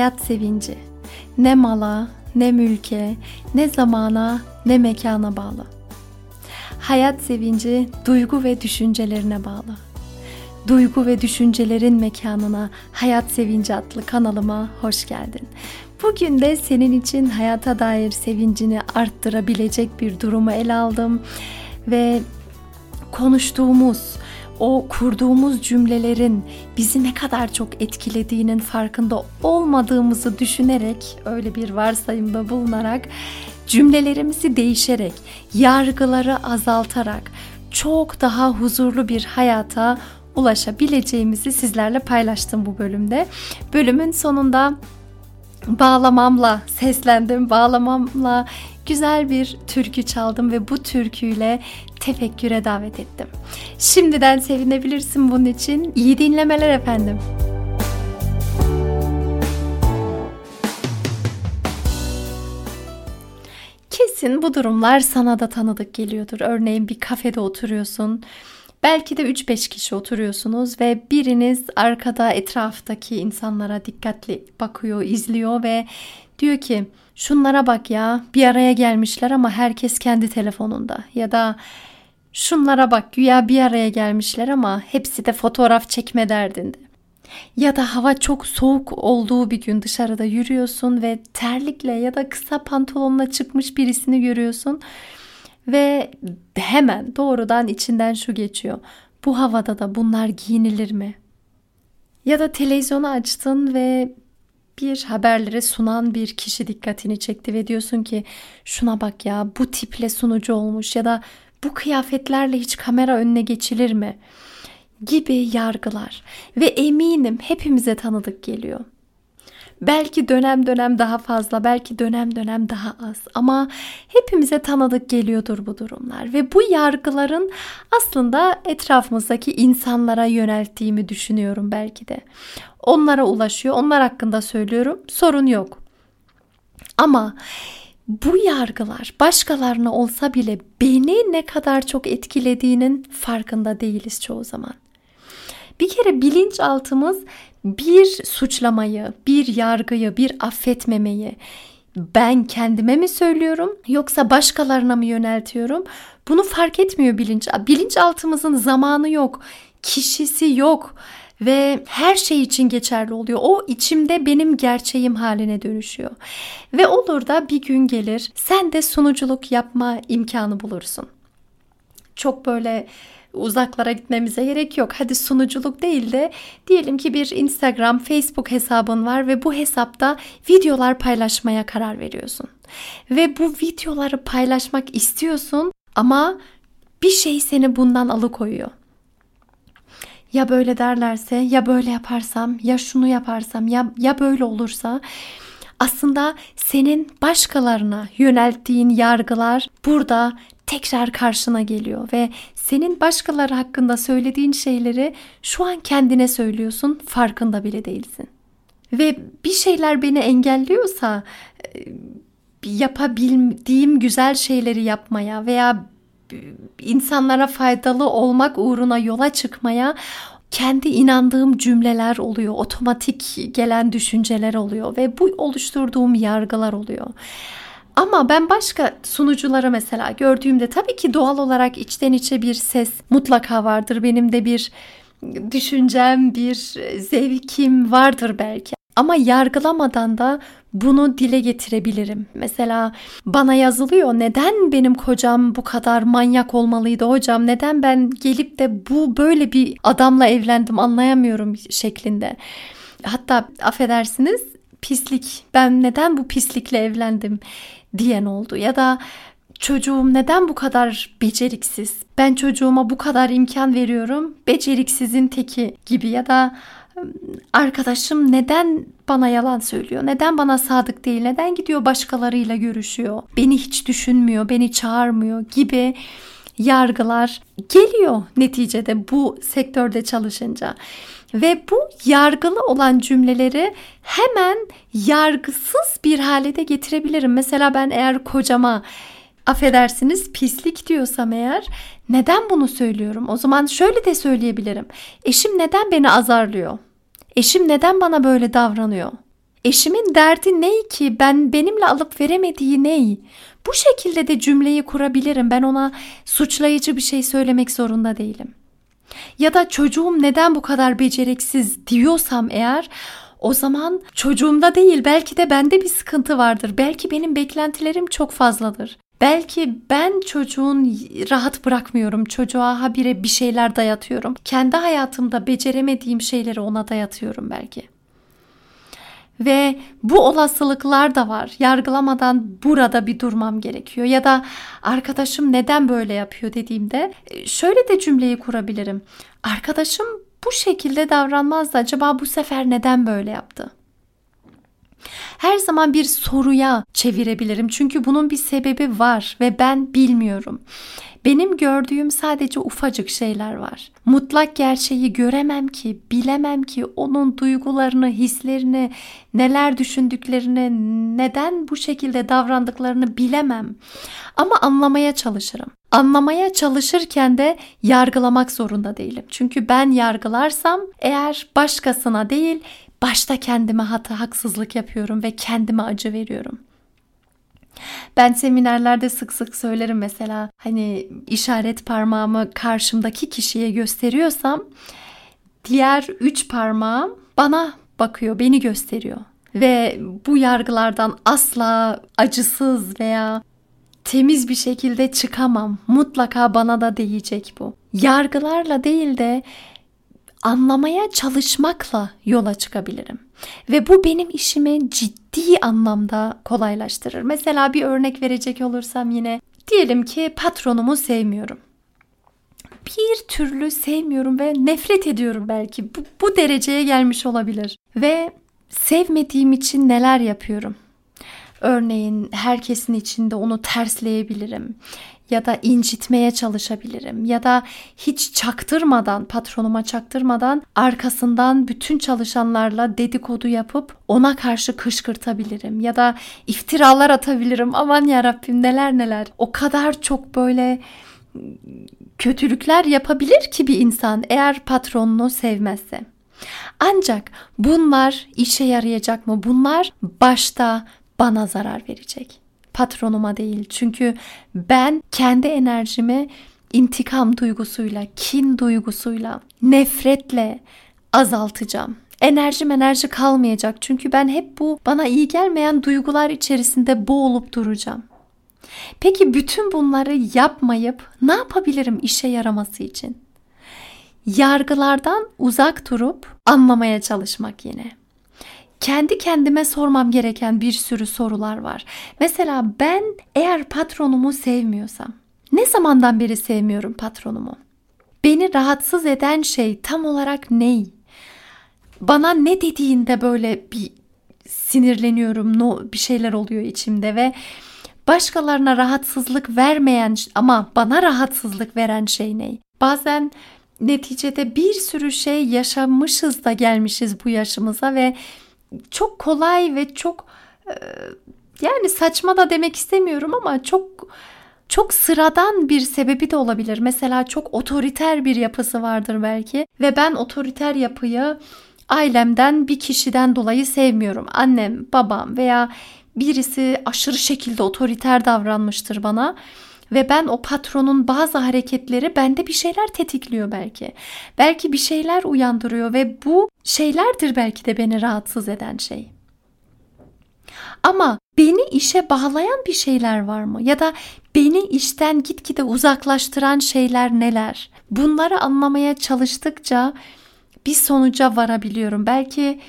hayat sevinci ne mala, ne mülke, ne zamana, ne mekana bağlı. Hayat sevinci duygu ve düşüncelerine bağlı. Duygu ve düşüncelerin mekanına Hayat Sevinci adlı kanalıma hoş geldin. Bugün de senin için hayata dair sevincini arttırabilecek bir durumu ele aldım ve konuştuğumuz o kurduğumuz cümlelerin bizi ne kadar çok etkilediğinin farkında olmadığımızı düşünerek öyle bir varsayımda bulunarak cümlelerimizi değişerek, yargıları azaltarak çok daha huzurlu bir hayata ulaşabileceğimizi sizlerle paylaştım bu bölümde. Bölümün sonunda bağlamamla seslendim. Bağlamamla güzel bir türkü çaldım ve bu türküyle tefekküre davet ettim. Şimdiden sevinebilirsin bunun için. İyi dinlemeler efendim. Kesin bu durumlar sana da tanıdık geliyordur. Örneğin bir kafede oturuyorsun. Belki de 3-5 kişi oturuyorsunuz ve biriniz arkada etraftaki insanlara dikkatli bakıyor, izliyor ve diyor ki şunlara bak ya bir araya gelmişler ama herkes kendi telefonunda ya da şunlara bak güya bir araya gelmişler ama hepsi de fotoğraf çekme derdinde. Ya da hava çok soğuk olduğu bir gün dışarıda yürüyorsun ve terlikle ya da kısa pantolonla çıkmış birisini görüyorsun ve hemen doğrudan içinden şu geçiyor. Bu havada da bunlar giyinilir mi? Ya da televizyonu açtın ve bir haberleri sunan bir kişi dikkatini çekti ve diyorsun ki şuna bak ya bu tiple sunucu olmuş ya da bu kıyafetlerle hiç kamera önüne geçilir mi? gibi yargılar ve eminim hepimize tanıdık geliyor. Belki dönem dönem daha fazla, belki dönem dönem daha az ama hepimize tanıdık geliyordur bu durumlar ve bu yargıların aslında etrafımızdaki insanlara yönelttiğimi düşünüyorum belki de. Onlara ulaşıyor, onlar hakkında söylüyorum. Sorun yok. Ama bu yargılar başkalarına olsa bile beni ne kadar çok etkilediğinin farkında değiliz çoğu zaman. Bir kere bilinçaltımız bir suçlamayı, bir yargıyı, bir affetmemeyi ben kendime mi söylüyorum yoksa başkalarına mı yöneltiyorum? Bunu fark etmiyor bilinç. Bilinçaltımızın zamanı yok, kişisi yok ve her şey için geçerli oluyor. O içimde benim gerçeğim haline dönüşüyor. Ve olur da bir gün gelir sen de sunuculuk yapma imkanı bulursun. Çok böyle uzaklara gitmemize gerek yok. Hadi sunuculuk değil de diyelim ki bir Instagram, Facebook hesabın var ve bu hesapta videolar paylaşmaya karar veriyorsun. Ve bu videoları paylaşmak istiyorsun ama bir şey seni bundan alıkoyuyor. Ya böyle derlerse, ya böyle yaparsam, ya şunu yaparsam, ya ya böyle olursa aslında senin başkalarına yönelttiğin yargılar burada tekrar karşına geliyor ve senin başkaları hakkında söylediğin şeyleri şu an kendine söylüyorsun farkında bile değilsin. Ve bir şeyler beni engelliyorsa e, yapabildiğim güzel şeyleri yapmaya veya insanlara faydalı olmak uğruna yola çıkmaya kendi inandığım cümleler oluyor, otomatik gelen düşünceler oluyor ve bu oluşturduğum yargılar oluyor. Ama ben başka sunucuları mesela gördüğümde tabii ki doğal olarak içten içe bir ses mutlaka vardır. Benim de bir düşüncem, bir zevkim vardır belki. Ama yargılamadan da bunu dile getirebilirim. Mesela bana yazılıyor neden benim kocam bu kadar manyak olmalıydı hocam? Neden ben gelip de bu böyle bir adamla evlendim anlayamıyorum şeklinde. Hatta affedersiniz pislik ben neden bu pislikle evlendim diyen oldu ya da çocuğum neden bu kadar beceriksiz? Ben çocuğuma bu kadar imkan veriyorum. Beceriksizin teki gibi ya da arkadaşım neden bana yalan söylüyor? Neden bana sadık değil? Neden gidiyor başkalarıyla görüşüyor? Beni hiç düşünmüyor, beni çağırmıyor gibi yargılar geliyor neticede bu sektörde çalışınca. Ve bu yargılı olan cümleleri hemen yargısız bir hale de getirebilirim. Mesela ben eğer kocama affedersiniz pislik diyorsam eğer neden bunu söylüyorum? O zaman şöyle de söyleyebilirim. Eşim neden beni azarlıyor? Eşim neden bana böyle davranıyor? Eşimin derdi ney ki? Ben benimle alıp veremediği ney? Bu şekilde de cümleyi kurabilirim. Ben ona suçlayıcı bir şey söylemek zorunda değilim. Ya da çocuğum neden bu kadar beceriksiz diyorsam eğer o zaman çocuğumda değil belki de bende bir sıkıntı vardır. Belki benim beklentilerim çok fazladır. Belki ben çocuğun rahat bırakmıyorum. Çocuğa habire bir şeyler dayatıyorum. Kendi hayatımda beceremediğim şeyleri ona dayatıyorum belki. Ve bu olasılıklar da var. Yargılamadan burada bir durmam gerekiyor. Ya da arkadaşım neden böyle yapıyor dediğimde e, şöyle de cümleyi kurabilirim. Arkadaşım bu şekilde davranmazdı. Acaba bu sefer neden böyle yaptı? Her zaman bir soruya çevirebilirim. Çünkü bunun bir sebebi var ve ben bilmiyorum. Benim gördüğüm sadece ufacık şeyler var. Mutlak gerçeği göremem ki, bilemem ki onun duygularını, hislerini, neler düşündüklerini, neden bu şekilde davrandıklarını bilemem. Ama anlamaya çalışırım. Anlamaya çalışırken de yargılamak zorunda değilim. Çünkü ben yargılarsam eğer başkasına değil başta kendime hata haksızlık yapıyorum ve kendime acı veriyorum. Ben seminerlerde sık sık söylerim mesela hani işaret parmağımı karşımdaki kişiye gösteriyorsam diğer üç parmağım bana bakıyor, beni gösteriyor. Ve bu yargılardan asla acısız veya temiz bir şekilde çıkamam. Mutlaka bana da değecek bu. Yargılarla değil de anlamaya çalışmakla yola çıkabilirim. Ve bu benim işimi ciddi anlamda kolaylaştırır. Mesela bir örnek verecek olursam yine diyelim ki patronumu sevmiyorum. Bir türlü sevmiyorum ve nefret ediyorum belki. Bu, bu dereceye gelmiş olabilir. Ve sevmediğim için neler yapıyorum? Örneğin herkesin içinde onu tersleyebilirim ya da incitmeye çalışabilirim ya da hiç çaktırmadan patronuma çaktırmadan arkasından bütün çalışanlarla dedikodu yapıp ona karşı kışkırtabilirim ya da iftiralar atabilirim aman ya Rabbim neler neler o kadar çok böyle kötülükler yapabilir ki bir insan eğer patronunu sevmezse. Ancak bunlar işe yarayacak mı? Bunlar başta bana zarar verecek patronuma değil. Çünkü ben kendi enerjimi intikam duygusuyla, kin duygusuyla, nefretle azaltacağım. Enerjim enerji kalmayacak. Çünkü ben hep bu bana iyi gelmeyen duygular içerisinde boğulup duracağım. Peki bütün bunları yapmayıp ne yapabilirim işe yaraması için? Yargılardan uzak durup anlamaya çalışmak yine kendi kendime sormam gereken bir sürü sorular var. Mesela ben eğer patronumu sevmiyorsam, ne zamandan beri sevmiyorum patronumu? Beni rahatsız eden şey tam olarak ney? Bana ne dediğinde böyle bir sinirleniyorum, no, bir şeyler oluyor içimde ve başkalarına rahatsızlık vermeyen ama bana rahatsızlık veren şey ne? Bazen neticede bir sürü şey yaşamışız da gelmişiz bu yaşımıza ve çok kolay ve çok e, yani saçma da demek istemiyorum ama çok çok sıradan bir sebebi de olabilir. Mesela çok otoriter bir yapısı vardır belki ve ben otoriter yapıyı ailemden bir kişiden dolayı sevmiyorum. Annem, babam veya birisi aşırı şekilde otoriter davranmıştır bana ve ben o patronun bazı hareketleri bende bir şeyler tetikliyor belki. Belki bir şeyler uyandırıyor ve bu şeylerdir belki de beni rahatsız eden şey. Ama beni işe bağlayan bir şeyler var mı? Ya da beni işten gitgide uzaklaştıran şeyler neler? Bunları anlamaya çalıştıkça bir sonuca varabiliyorum. Belki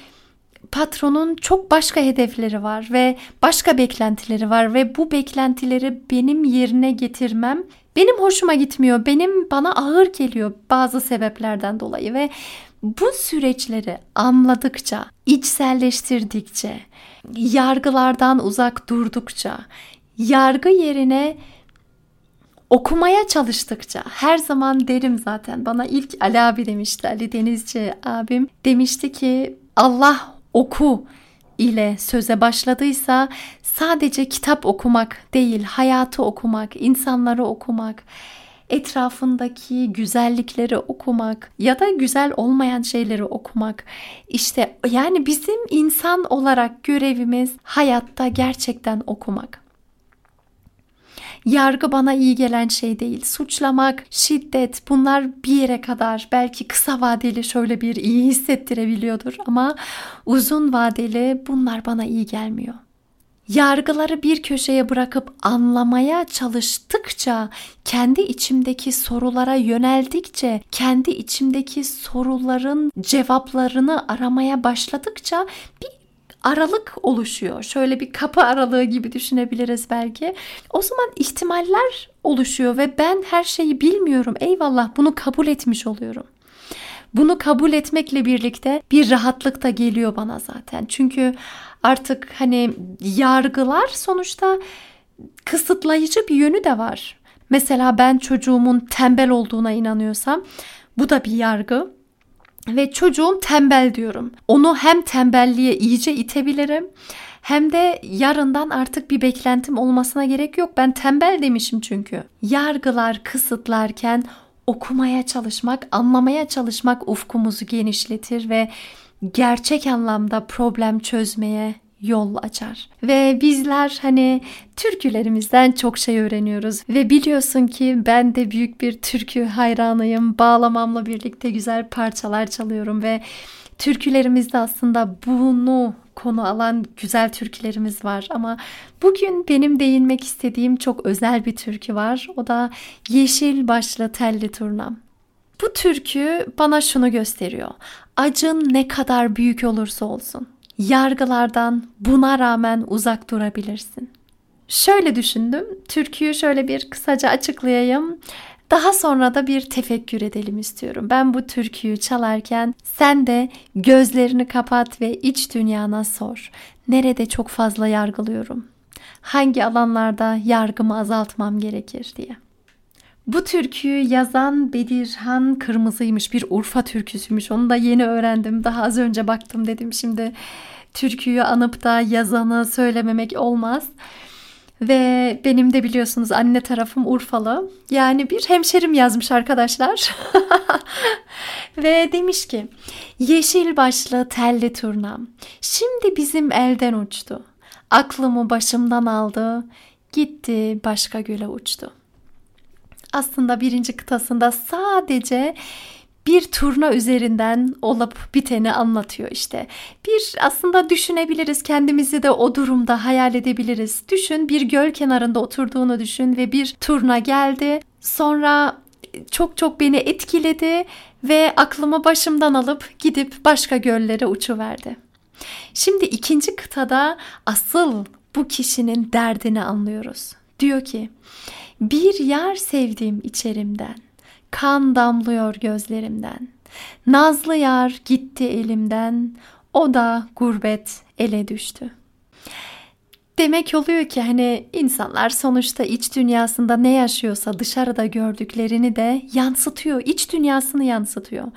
patronun çok başka hedefleri var ve başka beklentileri var ve bu beklentileri benim yerine getirmem benim hoşuma gitmiyor. Benim bana ağır geliyor bazı sebeplerden dolayı ve bu süreçleri anladıkça, içselleştirdikçe, yargılardan uzak durdukça, yargı yerine okumaya çalıştıkça her zaman derim zaten bana ilk Ali abi demişti Ali Denizci abim demişti ki Allah oku ile söze başladıysa sadece kitap okumak değil, hayatı okumak, insanları okumak, etrafındaki güzellikleri okumak ya da güzel olmayan şeyleri okumak. İşte yani bizim insan olarak görevimiz hayatta gerçekten okumak. Yargı bana iyi gelen şey değil. Suçlamak, şiddet bunlar bir yere kadar belki kısa vadeli şöyle bir iyi hissettirebiliyordur ama uzun vadeli bunlar bana iyi gelmiyor yargıları bir köşeye bırakıp anlamaya çalıştıkça, kendi içimdeki sorulara yöneldikçe, kendi içimdeki soruların cevaplarını aramaya başladıkça bir aralık oluşuyor. Şöyle bir kapı aralığı gibi düşünebiliriz belki. O zaman ihtimaller oluşuyor ve ben her şeyi bilmiyorum. Eyvallah bunu kabul etmiş oluyorum. Bunu kabul etmekle birlikte bir rahatlık da geliyor bana zaten. Çünkü artık hani yargılar sonuçta kısıtlayıcı bir yönü de var. Mesela ben çocuğumun tembel olduğuna inanıyorsam bu da bir yargı. Ve çocuğum tembel diyorum. Onu hem tembelliğe iyice itebilirim hem de yarından artık bir beklentim olmasına gerek yok. Ben tembel demişim çünkü. Yargılar kısıtlarken okumaya çalışmak, anlamaya çalışmak ufkumuzu genişletir ve gerçek anlamda problem çözmeye yol açar. Ve bizler hani türkülerimizden çok şey öğreniyoruz. Ve biliyorsun ki ben de büyük bir türkü hayranıyım. Bağlamamla birlikte güzel parçalar çalıyorum ve türkülerimizde aslında bunu konu alan güzel türkülerimiz var ama bugün benim değinmek istediğim çok özel bir türkü var. O da Yeşil Başlı Telli Turnam. Bu türkü bana şunu gösteriyor. Acın ne kadar büyük olursa olsun yargılardan buna rağmen uzak durabilirsin. Şöyle düşündüm. Türküyü şöyle bir kısaca açıklayayım. Daha sonra da bir tefekkür edelim istiyorum. Ben bu türküyü çalarken sen de gözlerini kapat ve iç dünyana sor. Nerede çok fazla yargılıyorum? Hangi alanlarda yargımı azaltmam gerekir diye. Bu türküyü yazan Bedirhan Kırmızı'ymış. Bir Urfa türküsüymüş. Onu da yeni öğrendim. Daha az önce baktım dedim şimdi türküyü anıp da yazanı söylememek olmaz. Ve benim de biliyorsunuz anne tarafım Urfalı. Yani bir hemşerim yazmış arkadaşlar. Ve demiş ki Yeşil başlı telli turnam şimdi bizim elden uçtu. Aklımı başımdan aldı. Gitti başka göle uçtu. Aslında birinci kıtasında sadece bir turna üzerinden olup biteni anlatıyor işte. Bir aslında düşünebiliriz kendimizi de o durumda hayal edebiliriz. Düşün bir göl kenarında oturduğunu düşün ve bir turna geldi. Sonra çok çok beni etkiledi ve aklımı başımdan alıp gidip başka göllere uçuverdi. Şimdi ikinci kıtada asıl bu kişinin derdini anlıyoruz. Diyor ki bir yar sevdiğim içerimden Kan damlıyor gözlerimden. Nazlı yar gitti elimden. O da gurbet ele düştü. Demek oluyor ki hani insanlar sonuçta iç dünyasında ne yaşıyorsa dışarıda gördüklerini de yansıtıyor. iç dünyasını yansıtıyor.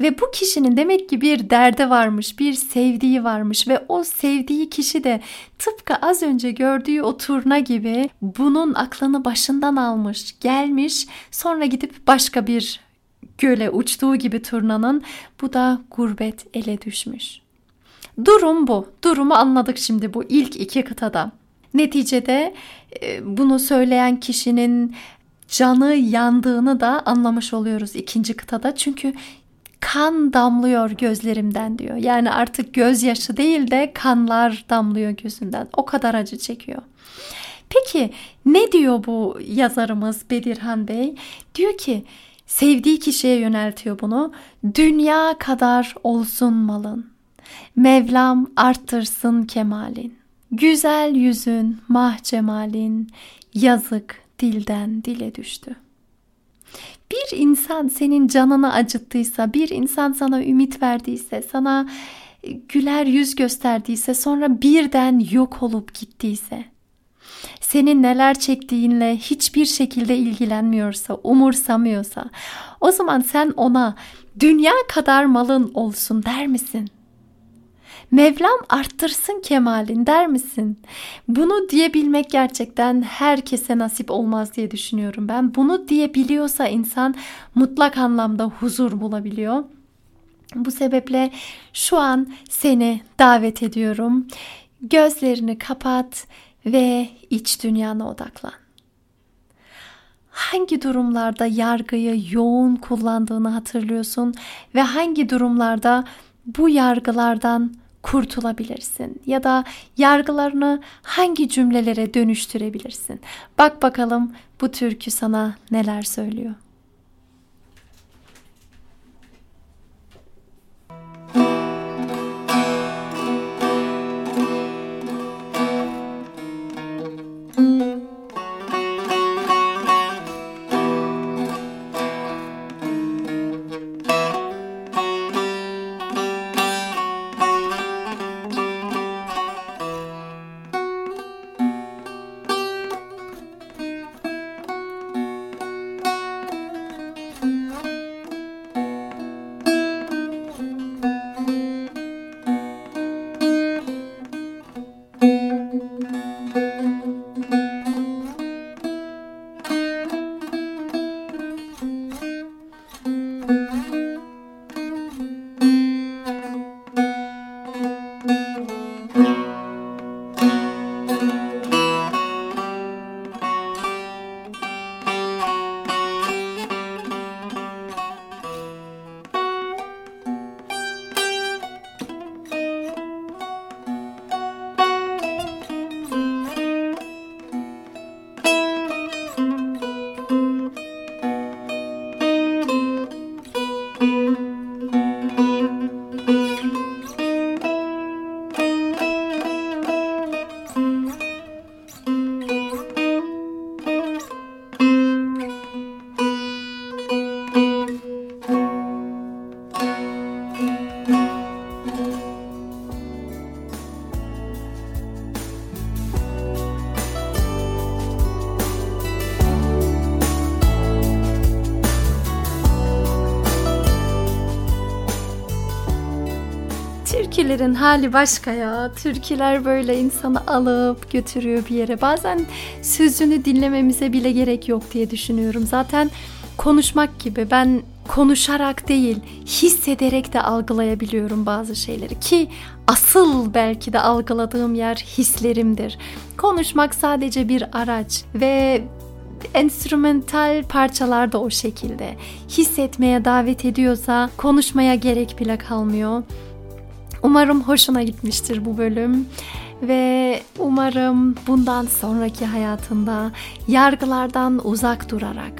Ve bu kişinin demek ki bir derde varmış, bir sevdiği varmış ve o sevdiği kişi de tıpkı az önce gördüğü o turna gibi bunun aklını başından almış, gelmiş, sonra gidip başka bir göle uçtuğu gibi turnanın bu da gurbet ele düşmüş. Durum bu. Durumu anladık şimdi bu ilk iki kıtada. Neticede e, bunu söyleyen kişinin canı yandığını da anlamış oluyoruz ikinci kıtada. Çünkü kan damlıyor gözlerimden diyor. Yani artık gözyaşı değil de kanlar damlıyor gözünden. O kadar acı çekiyor. Peki ne diyor bu yazarımız Bedirhan Bey? Diyor ki sevdiği kişiye yöneltiyor bunu. Dünya kadar olsun malın. Mevlam arttırsın kemalin. Güzel yüzün, mah cemalin, yazık dilden dile düştü. Bir insan senin canını acıttıysa, bir insan sana ümit verdiyse, sana e, güler yüz gösterdiyse, sonra birden yok olup gittiyse, senin neler çektiğinle hiçbir şekilde ilgilenmiyorsa, umursamıyorsa, o zaman sen ona dünya kadar malın olsun der misin? Mevlam arttırsın kemalin der misin? Bunu diyebilmek gerçekten herkese nasip olmaz diye düşünüyorum ben. Bunu diyebiliyorsa insan mutlak anlamda huzur bulabiliyor. Bu sebeple şu an seni davet ediyorum. Gözlerini kapat ve iç dünyana odaklan. Hangi durumlarda yargıyı yoğun kullandığını hatırlıyorsun ve hangi durumlarda bu yargılardan kurtulabilirsin ya da yargılarını hangi cümlelere dönüştürebilirsin? Bak bakalım bu türkü sana neler söylüyor. Türkilerin hali başka ya. Türkiler böyle insanı alıp götürüyor bir yere. Bazen sözünü dinlememize bile gerek yok diye düşünüyorum. Zaten konuşmak gibi ben konuşarak değil hissederek de algılayabiliyorum bazı şeyleri ki asıl belki de algıladığım yer hislerimdir. Konuşmak sadece bir araç ve enstrümantal parçalar da o şekilde. Hissetmeye davet ediyorsa konuşmaya gerek bile kalmıyor. Umarım hoşuna gitmiştir bu bölüm ve umarım bundan sonraki hayatında yargılardan uzak durarak,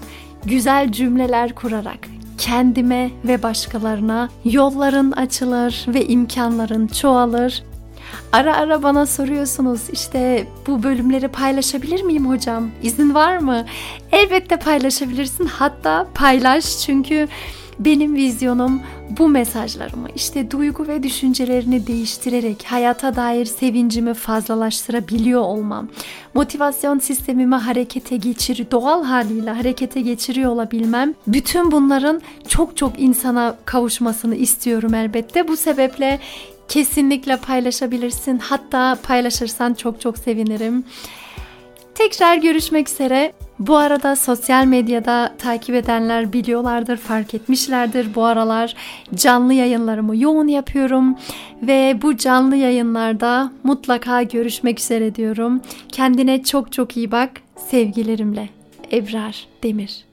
güzel cümleler kurarak kendime ve başkalarına yolların açılır ve imkanların çoğalır. Ara ara bana soruyorsunuz işte bu bölümleri paylaşabilir miyim hocam? İzin var mı? Elbette paylaşabilirsin. Hatta paylaş çünkü benim vizyonum bu mesajlarımı işte duygu ve düşüncelerini değiştirerek hayata dair sevincimi fazlalaştırabiliyor olmam, motivasyon sistemimi harekete geçir, doğal haliyle harekete geçiriyor olabilmem, bütün bunların çok çok insana kavuşmasını istiyorum elbette. Bu sebeple kesinlikle paylaşabilirsin. Hatta paylaşırsan çok çok sevinirim. Tekrar görüşmek üzere. Bu arada sosyal medyada takip edenler biliyorlardır, fark etmişlerdir. Bu aralar canlı yayınlarımı yoğun yapıyorum ve bu canlı yayınlarda mutlaka görüşmek üzere diyorum. Kendine çok çok iyi bak. Sevgilerimle. Ebrar Demir